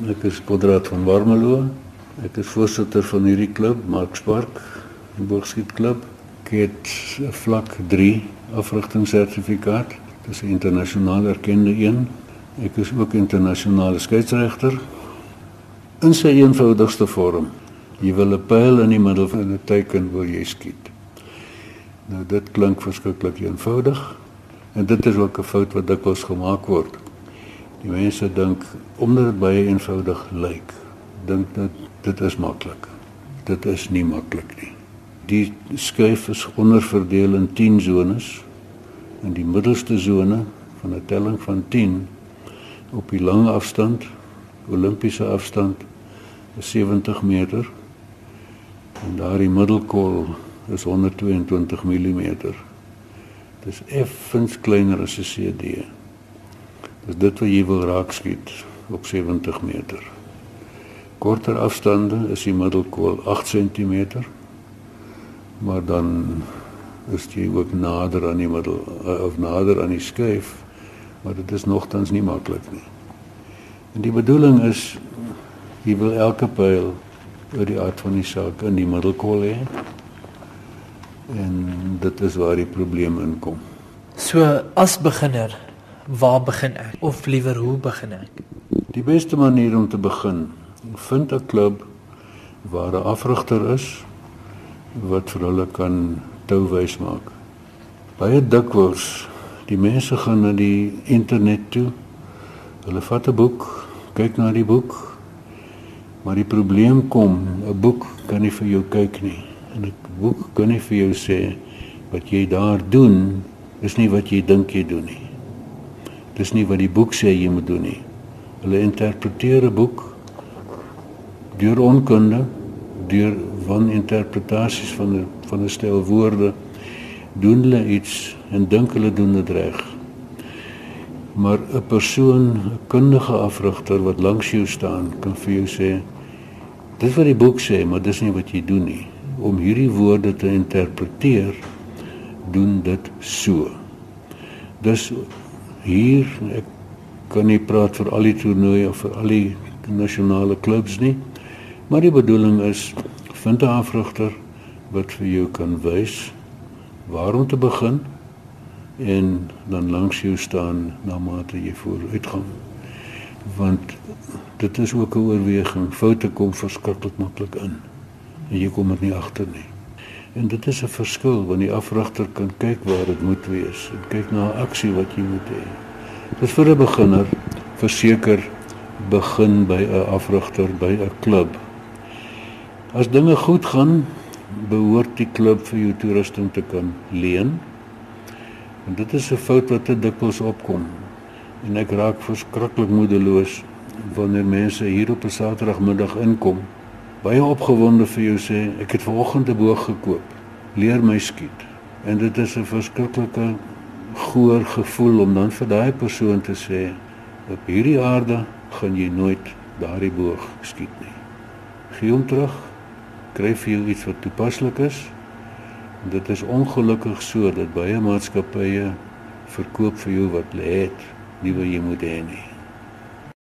Ek is Konrad van Warmelo. Ek is voorsitter van hierdie klub, Markspark Boogskietklub. Ek het vlak 3 afrigtingssertifikaat. Dit is internasionaal erkende een. Ek is ook internasionale skeieregter. In sy eenvoudigste vorm. Jy wil 'n pyl in die middel van 'n teiken wil jy skiet. Nou dit klink verskriklik eenvoudig en dit is ook 'n fout wat dikwels gemaak word. Die mense dink omdat dit baie eenvoudig lyk, dink dat dit is maklik. Dit is nie maklik nie. Die skuif is onderverdeel in 10 zones. In die middelste sone van 'n telling van 10 op die lang afstand, Olimpiese afstand, is 70 meter. En daardie middelkol is 122 mm. Dis effens kleiner as 'n CD. Dis dit wat jy wil raak skiet op 70 meter. Korter afstande is die middelkol 8 cm. Maar dan is jy ook nader aan die middel eh, of nader aan die skuif maar dit is nogtans nie maklik nie. En die bedoeling is jy wil elke pyl oor die aard van die saak in die middelkol hê. En dit is waar die probleem inkom. So as beginner, waar begin ek of liewer hoe begin ek? Die beste manier om te begin, vind 'n klub waar 'n afrigter is wat vir hulle kan touwys maak. Baie dikwels Die mense gaan na die internet toe. Hulle vat 'n boek, kyk na die boek. Maar die probleem kom, 'n boek kan nie vir jou kyk nie. En 'n boek kan nie vir jou sê wat jy daar doen is nie wat jy dink jy doen nie. Dis nie wat die boek sê jy moet doen nie. Hulle interpreteer 'n boek deur onkunde, deur van interpretasies van 'n van 'n stel woorde doen hulle iets en dink hulle doen dit reg. Maar 'n persoon, 'n kundige afrigter wat langs jou staan, kan vir jou sê dis wat die boek sê, maar dis nie wat jy doen nie. Om hierdie woorde te interpreteer, doen dit so. Dus hier ek kan nie praat vir al die toernooie of vir al die nasionale klubs nie. Maar die bedoeling is vind 'n afrigter wat vir jou kan wys waar om te begin en dan langs jou staan na mate jy vooruitgaan. Want dit is ook 'n oorweging. Foute kom verskriklik maklik in. En jy kom er nie agter nie. En dit is 'n verskil want die afrigter kan kyk waar dit moet wees en kyk na 'n aksie wat jy moet hê. Dis vir 'n beginner verseker begin by 'n afrigter by 'n klub. As dinge goed gaan, behoort die klub vir jou toerusting te kan leen. En dit is 'n fout wat te dikwels opkom. En ek raak verskriklik moedeloos wanneer mense hier op 'n Saterdagmiddag inkom, baie opgewonde vir jou sê, ek het vanoggend 'n boog gekoop. Leer my skiet. En dit is 'n verskriklike goeie gevoel om dan vir daai persoon te sê, op hierdie aarde gaan jy nooit daardie boog skiet nie. Gee hom terug kry vir jou iets wat toepaslik is. Dit is ongelukkig so dat baie maatskappye verkoop vir jou wat hulle het, nie wat jy moet hê nie.